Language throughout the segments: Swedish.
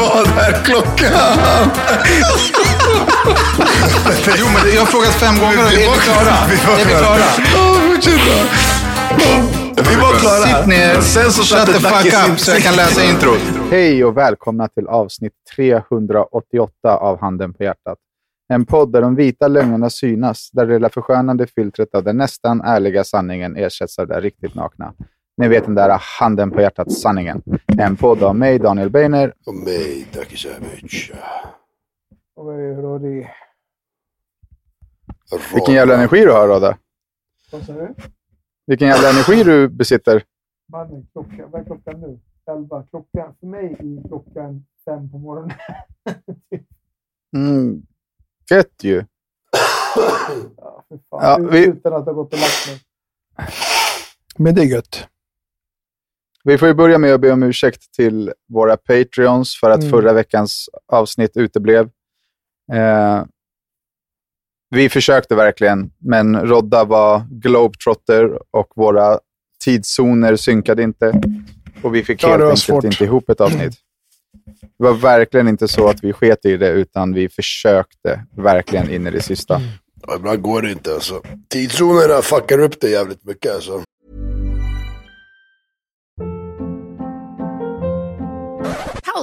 Vad är klockan? Jo, men jag har frågat fem gånger är vi klara? Är vi klara? Ja, fortsätt. Vi var klara. Sitt ner, Sen så shut the fuck up så jag kan läsa introt. Hej och välkomna till avsnitt 388 av Handen på hjärtat. En podd där de vita lögnerna synas, där det lilla förskönande filtret av den nästan ärliga sanningen ersätts av det riktigt nakna. Ni vet den där handen på hjärtat-sanningen. En podd av mig, Daniel Beiner. Och mig, Dakisevic. Oj, Roddy. Vilken jävla energi du har, Rodda. Vad sa du? Vilken jävla energi du besitter. Mannen, klockan, vad är klockan nu? Elva. Klockan, för mig är klockan fem på morgonen. Mm. Fett ju. ja, för fan. Ja, vi- Utan att ha gått och lagt mig. Men det är gött. Vi får ju börja med att be om ursäkt till våra Patreons för att Mm. förra veckans avsnitt uteblev. Eh, vi försökte verkligen, men Rodda var globetrotter och våra tidszoner synkade inte. Och vi fick Ja, helt enkelt svårt. inte ihop ett avsnitt. Det var verkligen inte så att vi sket i det, utan vi försökte verkligen in i det sista. Ja, ibland går det inte alltså. Tidszonerna fuckar upp det jävligt mycket alltså.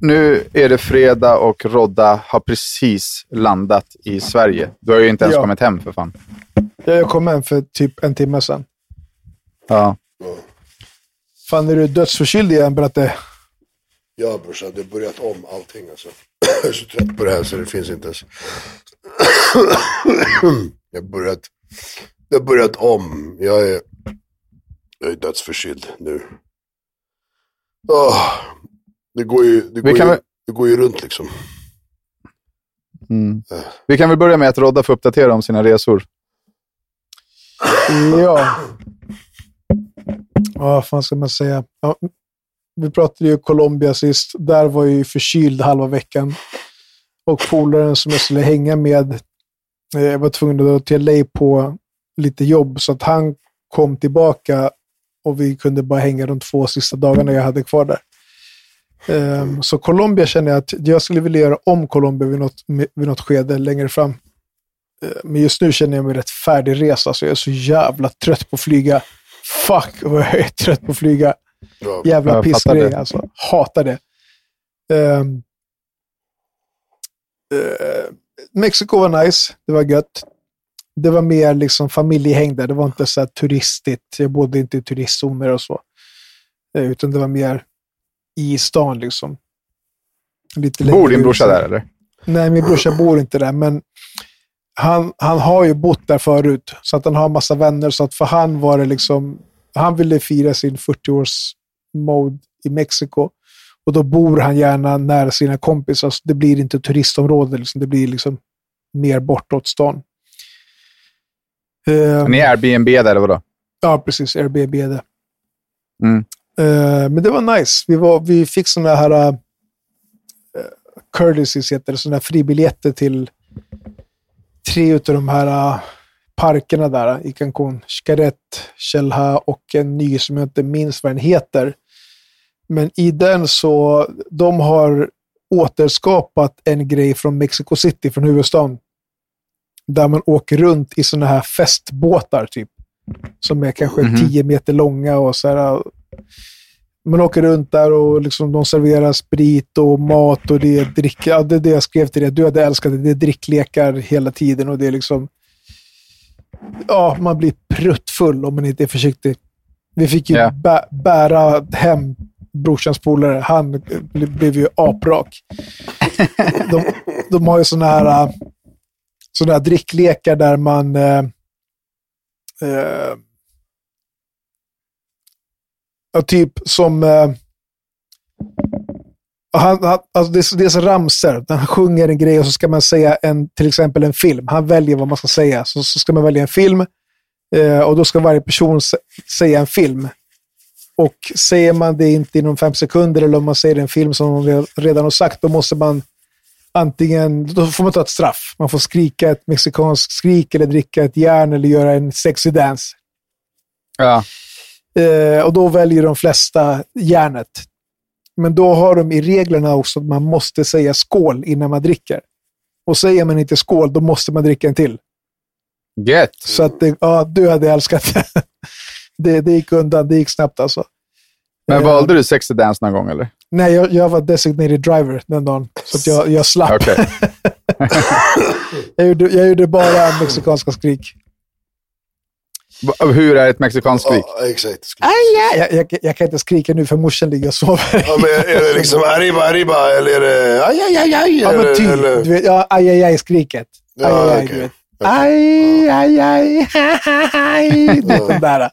nu är det fredag och Rodda har precis landat i Sverige. Du har ju inte ens Ja. kommit hem för fan. Jag kom hem för typ en timme sedan. Ja. Fan, är du dödsförkyld igen, Bratte? Ja brorsan, det har börjat om allting alltså. Jag är så trött på det här så det finns inte ens. Jag har börjat, det har börjat om. Jag är, jag är dödsförkyld nu. Åh, det går ju, det går kan ju, väl- det går ju runt liksom. Mm. Vi kan väl börja med att Rodda får uppdatera om sina resor. Ja. Ja, vad fan ska man säga? Ja, vi pratade ju Colombia sist. Där var jag ju förkyld halva veckan. Och polaren som jag skulle hänga med eh, jag var tvungen att dra till LA på lite jobb. Så att han kom tillbaka och vi kunde bara hänga de två sista dagarna jag hade kvar där. Ehm, så Colombia känner jag att jag skulle vilja göra om Colombia vid något, vid något skede längre fram. Eh, Men just nu känner jag mig rätt färdigresa, så jag är så jävla trött på att flyga. Fuck vad jag är trött på att flyga. Ja, Jävla pissgrej alltså. Hatar det. Ehm, eh, Mexiko var nice. Det var gött. Det var mer liksom familjehäng där. Det var inte så här turistigt. Jag bodde inte i turistzoner och så. Eh, Utan det var mer i stan liksom. Lite Bor din brorsa där eller? Nej, min brorsa bor inte där, men han, han har ju bott där förut. Så att han har massa vänner. Så att för han var det liksom... Han ville fira sin 40-års mode i Mexiko. Och då bor han gärna nära sina kompisar. Så det blir inte turistområde. Liksom. Det blir liksom mer bortåt stan. Ni är Airbnb där, eller vadå? Ja, precis. Airbnb är det. Mm. Eh, men det var nice. Vi, var, vi fick sådana här uh, courtesies, heter det, här fribiljetter till tre av de här uh, parkerna där i Cancún. Xcaret, Xelha och en ny som jag inte minns vad den heter. Men i den så, de har återskapat en grej från Mexico City, från huvudstaden. Där man åker runt i sådana här festbåtar typ. Som är kanske Mhm. 10 meter långa och så här. Man åker runt där och liksom de serverar sprit och mat och det är drick. Ja, det är det jag skrev till dig. Du hade älskat det. Det är dricklekar hela tiden och det är liksom... Ja, man blir pruttfull om man inte är försiktig. Vi fick ju Ja. bä bära hem brorsans polare. Han bl- blev ju aprak. De, de har ju sådana här, äh, såna här dricklekar där man... eh, eh, typ som... eh, han, han, alltså det, är, det är så ramser. Han sjunger en grej och så ska man säga en, till exempel en film. Han väljer vad man ska säga. Så, så ska man välja en film eh, och då ska varje person säga en film. Och säger man det inte inom fem sekunder eller om man säger en film som man redan har sagt, då måste man antingen, då får man ta ett straff. Man får skrika ett mexikanskt skrik eller dricka ett järn eller göra en sexy dance. Ja. Eh, och då väljer de flesta järnet. Men då har de i reglerna också att man måste säga skål innan man dricker. Och säger man inte skål, då måste man dricka en till. Gött. Så att det, ja, du hade älskat det. det. Det gick undan, det gick snabbt alltså. Men Eh, valde du sexy dance någon gång, eller? Nej, jag, jag var designated driver den dagen. Så jag, jag slapp. Okej. Jag, gjorde, jag gjorde bara mexikanska skrik. Hur är ett mexikanskt skrik? Ja, exakt. Aj, aj, jag, jag, jag kan inte skrika nu för morsan ligger och sover. Ja, men är det liksom arriba, arriba eller är det aj, aj, aj, aj? Ja, men eller, typ. eller? Du vet, ja, aj, aj, aj, skriket. Aj, Ja, aj, aj. Okej. Aj, aj, aj, aj. Den där.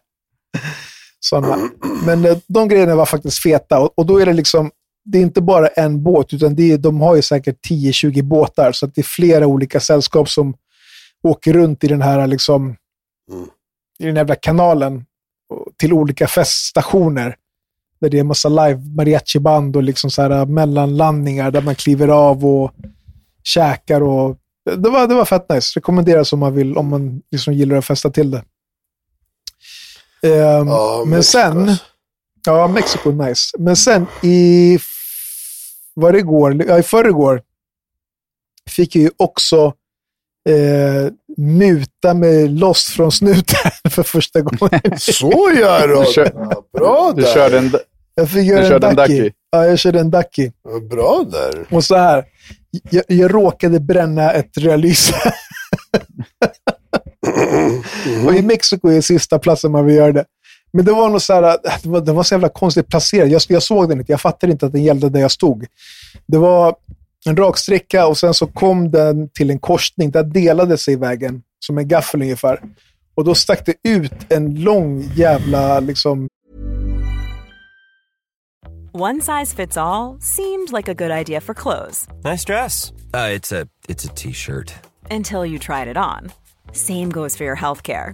Sådana. Men eh, de grejerna var faktiskt feta och, och då är det liksom, det är inte bara en båt, utan det är, de har ju säkert 10-20 båtar, så att det är flera olika sällskap som åker runt i den här liksom, Mm. I den jävla kanalen till olika feststationer. Där det är en massa live mariachi-band och liksom så här äh, mellanlandningar där man kliver av och käkar. Och, det, var, det var fett nice. Rekommenderas om man vill, om man liksom gillar att festa till det. Ehm, Ja, men Mexiko, sen, alltså. ja, Mexiko nice. Men sen i, var det igår, ja, i förrgår, fick jag ju också eh, muta mig loss från snuten för första gången. Så gör Du du! kör- Ja, bra Du där. körde en... Jag fick Du göra en körde en ducky. ducky. Ja, jag körde en ducky. Ja, Bra där. Och så här, jag, jag råkade bränna ett rödlyse. och i Mexiko är sista platsen man vill göra det. Men det var nog så här, det var, det var så jävla konstigt placerat. Jag, jag såg den inte, jag fattade inte att den gällde där jag stod. Det var en raksträcka och sen så kom den till en korsning. Där delade sig vägen, som en gaffel ungefär. Och då stack det ut en lång jävla liksom, One size fits all seemed like a good idea for clothes Nice dress. Uh, it's a it's a t-shirt. until you tried it on. Same goes for your healthcare.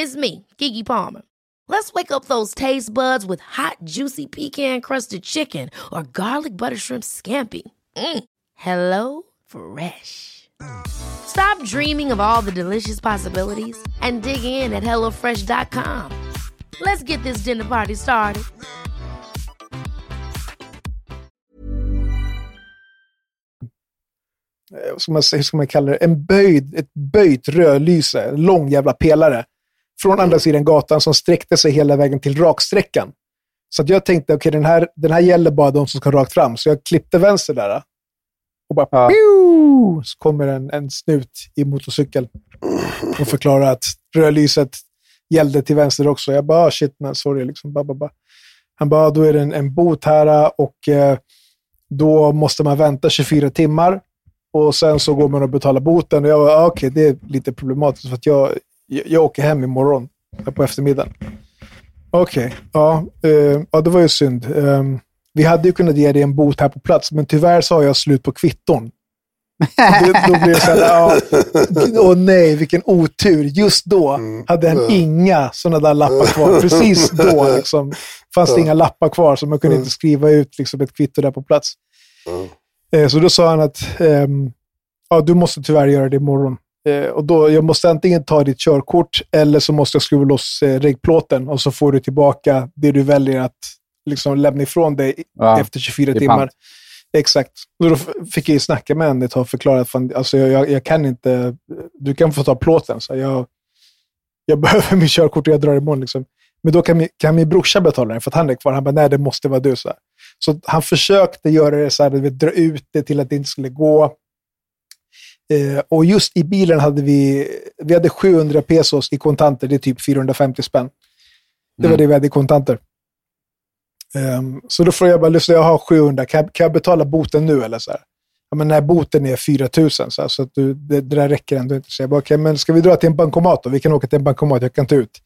It's me, Gigi Palmer. Let's wake up those taste buds with hot, juicy pecan crusted chicken or garlic butter shrimp scampi. Mm. Hello Fresh. Stop dreaming of all the delicious possibilities and dig in at HelloFresh.com. Let's get this dinner party started. eh, vad ska man, hur ska man kalla det, en böjd, ett böjt rödlyse, lång jävla pelare, från andra sidan gatan som sträckte sig hela vägen till raksträckan. Så att jag tänkte, okej, den, här, den här gäller bara de som ska rakt fram. Så jag klippte vänster där. Och bara, Ja. pew, så kommer en, en snut i motorcykel och förklarar att rödlyset gällde till vänster också. Jag bara, ah, shit man, sorry. Liksom, ba, ba, ba. Han bara, ah, då är det en, en bot här och eh, då måste man vänta 24 timmar. Och sen så går man och betalar boten. Och jag bara, ah, okej, okay, det är lite problematiskt för att jag, jag, jag åker hem imorgon på eftermiddagen. Okej, okay, ja, eh, ja, det var ju synd. Eh, vi hade ju kunnat ge dig en bot här på plats, men tyvärr så har jag slut på kvitton. då, då blir det så här, åh nej, vilken otur. Just då mm. hade han inga sådana där lappar kvar. Precis då liksom, fanns det inga lappar kvar, så man kunde inte skriva ut liksom, ett kvitto där på plats. Eh, så då sa han att ehm, ja, du måste tyvärr göra det imorgon. Eh, och då, jag måste antingen ta ditt körkort eller så måste jag skruva loss eh, regplåten och så får du tillbaka det du väljer att liksom, lämna ifrån dig ja, efter 24 timmar. Pant. Exakt. Och då fick jag snacka med henne och förklara att alltså, jag, jag, kan inte, du kan få ta plåten. Så jag, jag behöver min körkort och jag drar imorgon. Liksom. Men då kan min, kan min brorsa betala den för att han är kvar. Han bara, nej det måste vara du. Så, så han försökte göra det så här, dra ut det till att det inte skulle gå. Eh, och just i bilen hade vi, vi hade 700 pesos i kontanter, det är typ 450 spänn. Det var mm. det vi hade i kontanter. Um, så då frågade jag bara, jag har 700, kan jag, kan jag betala boten nu eller så här? Ja, men när boten är 4000 så, här, så att du, det, det där räcker ändå inte. Så jag bara, okay, men ska vi dra till en bankomat då? Vi kan åka till en bankomat, jag kan ta ut.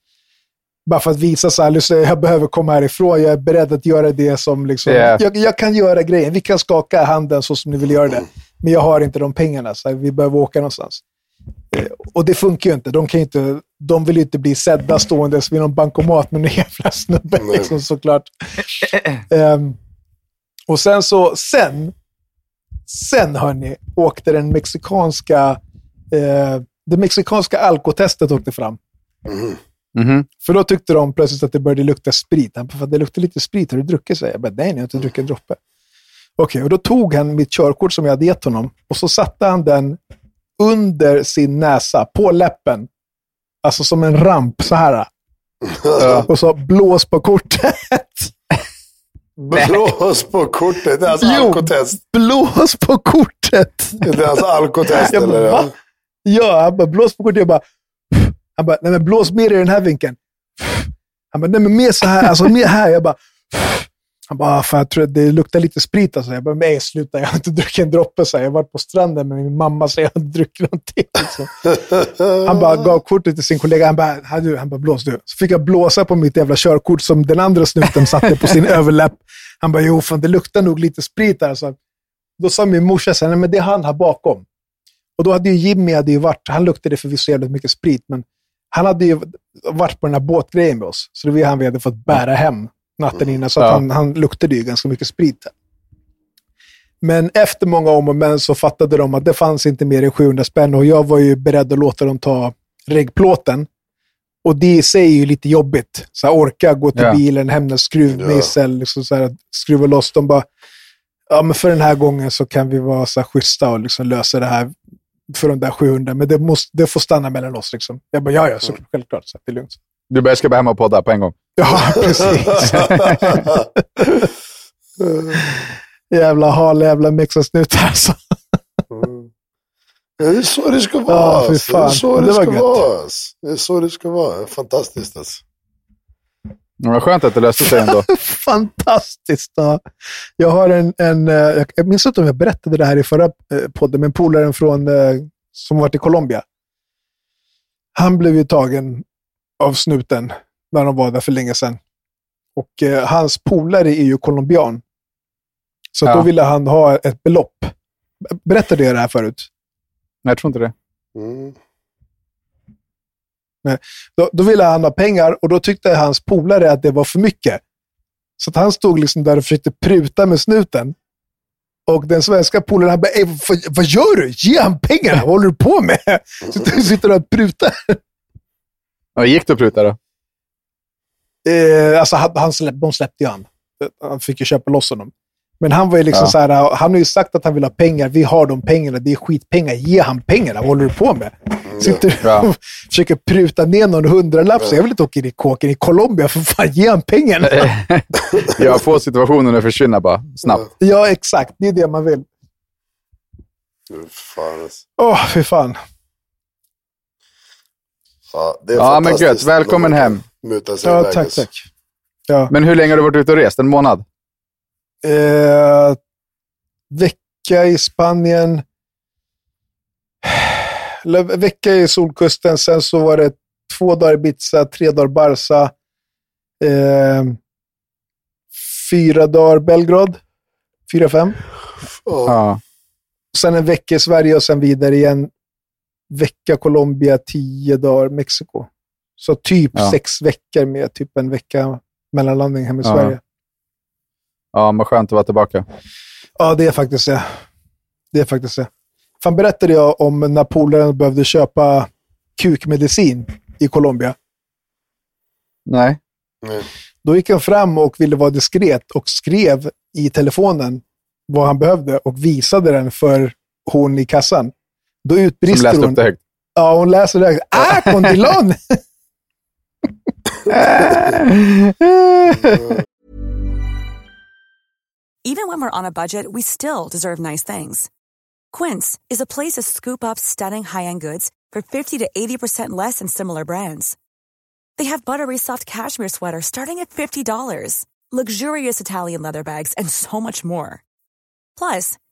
Bara för att visa så här, jag behöver komma härifrån, jag är beredd att göra det som, liksom, yeah. jag, jag, kan göra grejen. Vi kan skaka handen så som ni vill göra det. Men jag har inte de pengarna, så vi behöver åka någonstans. Eh, och det funkar ju inte. De, kan inte. de vill ju inte bli sedda ståendes vid någon bankomat med en jävla snubbe, liksom, såklart. um, och sen så, sen, sen hörni, åkte den mexikanska, uh, det mexikanska alkotestet åkte fram. Mm. Mm-hmm. För då tyckte de plötsligt att det började lukta sprit. Han bara, det luktar lite sprit, har du druckit? Så jag bara, nej, jag har inte druckit en droppe. Okej, okay, och då tog han mitt körkort som jag hade gett honom och så satte han den under sin näsa, på läppen. Alltså som en ramp så här. och så blås på kortet. Blås på kortet? Det är alltså jo, alkotest? blås på kortet. Det är alltså alkotest eller? Va? Ja, han bara blås på kortet. Jag bara, han bara, nej men blås mer i den här vinkeln. Han bara, nej men mer så här, alltså mer här. Jag bara, han bara, ah, fan, jag tror att det luktar lite sprit. Alltså. Jag bara, nej sluta, jag har inte druckit en droppe. Så jag har varit på stranden med min mamma, så jag har inte druckit någonting. Liksom. Han bara gav kortet till sin kollega. Han bara, han bara, blås du. Så fick jag blåsa på mitt jävla körkort som den andra snuten satte på sin överläpp. Han bara, jo fan det luktar nog lite sprit där. Så då sa min morsa, så, nej men det är han här bakom. Och då hade ju Jimmy hade ju varit, han luktade förvisso jävligt mycket sprit, men han hade ju varit på den här båtgrejen med oss. Så det var han vi hade fått bära hem natten innan, så att ja. han, han luktade ju ganska mycket sprit. Men efter många om och men så fattade de att det fanns inte mer än 700 spänn och jag var ju beredd att låta dem ta reggplåten. Och det i sig är ju lite jobbigt. Så här, orka gå till ja. bilen, hämta skruvmejsel, ja. liksom så här, skruva loss. De bara, ja men för den här gången så kan vi vara så här schyssta och liksom lösa det här för de där 700. Men det, måste, det får stanna mellan oss. Liksom. Jag bara, ja ja, så, mm. självklart. Så det är lugnt. Du bara, ska bara hem och podda på en gång. Ja, precis. jävla hal jävla mexasnut alltså. mm. Det är så det ska vara. Ja, det är så det, det ska vara. Det är så det ska vara. Fantastiskt alltså. Ja, vad skönt att det löste sig ändå. Fantastiskt. Ja. Jag har en, en, eh, jag minns inte om jag berättade det här i förra eh, podden, men polaren från, eh, som varit i Colombia. Han blev ju tagen av snuten när de var där för länge sedan. Och eh, hans polare är ju colombian. Så ja. då ville han ha ett belopp. Berättade jag det här förut? Nej, jag tror inte det. Mm. Men då, då, ville han ha pengar och då tyckte hans polare att det var för mycket. Så att han stod liksom där och försökte pruta med snuten. Och den svenska polaren, han bara, vad, vad gör du? Ge han pengarna! Vad håller du på med? Så sitter och prutar. Ja, gick det att pruta då? Eh, alltså, han släpp, de släppte ju han. Han fick ju köpa loss honom. Men han var ju liksom ja. så här, han har ju sagt att han vill ha pengar. Vi har de pengarna. Det är skitpengar. Ge han pengarna. Vad håller du på med? Sitter ja. och försöker pruta ner någon hundralapp. Så jag vill inte åka in i kåken i Colombia. För fan, ge han pengarna. Jag får situationen att försvinna bara snabbt. Ja, exakt. Det är det man vill. Alltså. Åh, oh, fy fan. Ja, det är Ja, men gött. Välkommen hem. Muta sig Ja, tack, tack. Ja. Men hur länge har du varit ute och rest? En månad? Eh, vecka i Spanien. Eller, vecka i Solkusten. Sen så var det två dagar Ibiza, tre dagar Barca. Eh, fyra dagar Belgrad. Fyra, fem. Ja. Ja. Sen en vecka i Sverige och sen vidare igen. Vecka Colombia, tio dagar Mexiko. Så typ Ja. sex veckor med typ en vecka mellanlandning hem i Ja. Sverige. Ja, men skönt att vara tillbaka. Ja, det är faktiskt det. Det är faktiskt det. Fan berättade jag om när polaren behövde köpa kukmedicin i Colombia. Nej. Nej. Då gick han fram och ville vara diskret och skrev i telefonen vad han behövde och visade den för hon i kassan. Då Som utbrister läste hon. upp det högt. Ja, hon läser det. högt. Ah, Condilon! Even when we're on a budget, we still deserve nice things. Quince is a place to scoop up stunning high-end goods for 50 to 80% less than similar brands. They have buttery soft cashmere sweaters starting at $50, luxurious Italian leather bags, and so much more. Plus,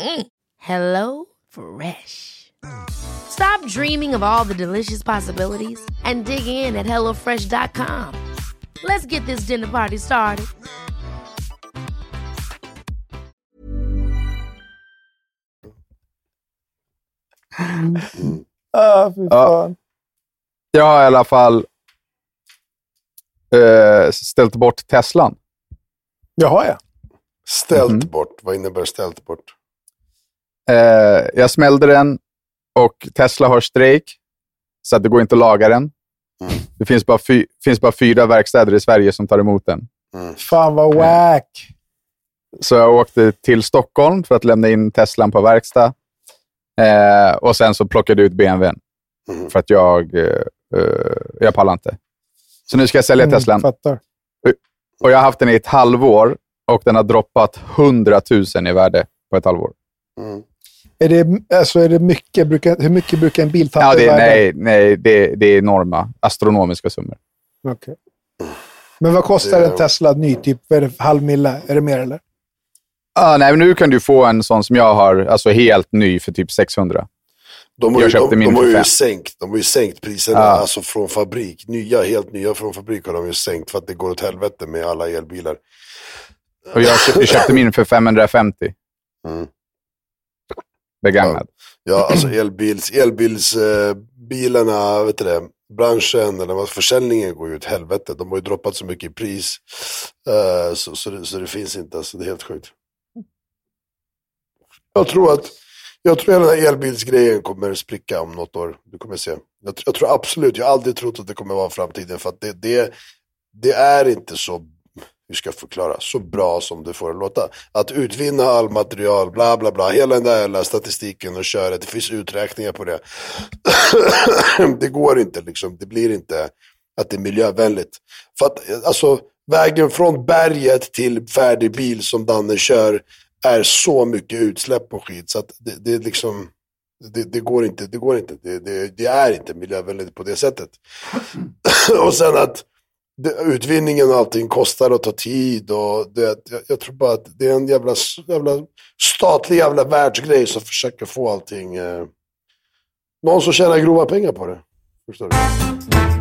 Mm. Hello Fresh. Stop dreaming of all the delicious possibilities and dig in at HelloFresh.com. Let's get this dinner party started. ah, fy fan. Jag har i alla fall eh, ställt bort Teslan. Jaha, ja. Ställt Mhm. bort. Vad innebär ställt bort? Eh, jag smällde den och Tesla har strejk, så att det går inte att laga den. Mm. Det finns bara, fy, finns bara fyra verkstäder i Sverige som tar emot den. Fan vad wack. Så jag åkte till Stockholm för att lämna in Teslan på verkstad. Eh, och sen så plockade jag ut BMWn. Mm. För att jag, eh, eh, jag pallar inte. Så nu ska jag sälja Mm, Teslan. fattar. Och jag har haft den i ett halvår och den har droppat 100 000 i värde på ett halvår. Mm. Är det, alltså, är det mycket, brukar, hur mycket brukar en bil tappa Ja, det, nej, nej det, det är enorma, astronomiska summor. Okej. Men vad kostar en Tesla ny? Typ vad är det, halv mille? Är det mer eller? Ah, nej, men nu kan du få en sån som jag har, alltså helt ny för typ 600. De har, Jag ju, köpte de, min de, har för ju sänkt, de har ju sänkt priserna Ja. alltså från fabrik. Nya, helt nya från fabrik har de ju sänkt för att det går åt helvete med alla elbilar. Och jag köpte, jag köpte min för 550. Mm. Begagnad. Ja, alltså elbils, elbilsbilarna, eh, vet du det, branschen, eller vad, försäljningen går ju åt helvete. De har ju droppat så mycket i pris. Eh, så, så, det, så det finns inte, alltså det är helt sjukt. Jag tror att, jag tror att den här elbilsgrejen kommer spricka om något år. Du kommer se. Jag, jag tror absolut, jag har aldrig trott att det kommer vara framtiden. För att det, det, det är inte så, vi ska förklara, så bra som det får låta. Att utvinna all material, bla bla bla, hela den där hela statistiken och köra, det finns uträkningar på det. det går inte liksom, det blir inte att det är miljövänligt. För att alltså, vägen från berget till färdig bil som Danne kör är så mycket utsläpp och skit så att det, det är liksom, det, det går inte, det går inte, det, det, det är inte miljövänligt på det sättet. och sen att utvinningen och allting kostar och tar tid och det, jag, jag tror bara att det är en jävla, jävla statlig jävla världsgrej som försöker få allting, eh, någon som tjänar grova pengar på det. Förstår du?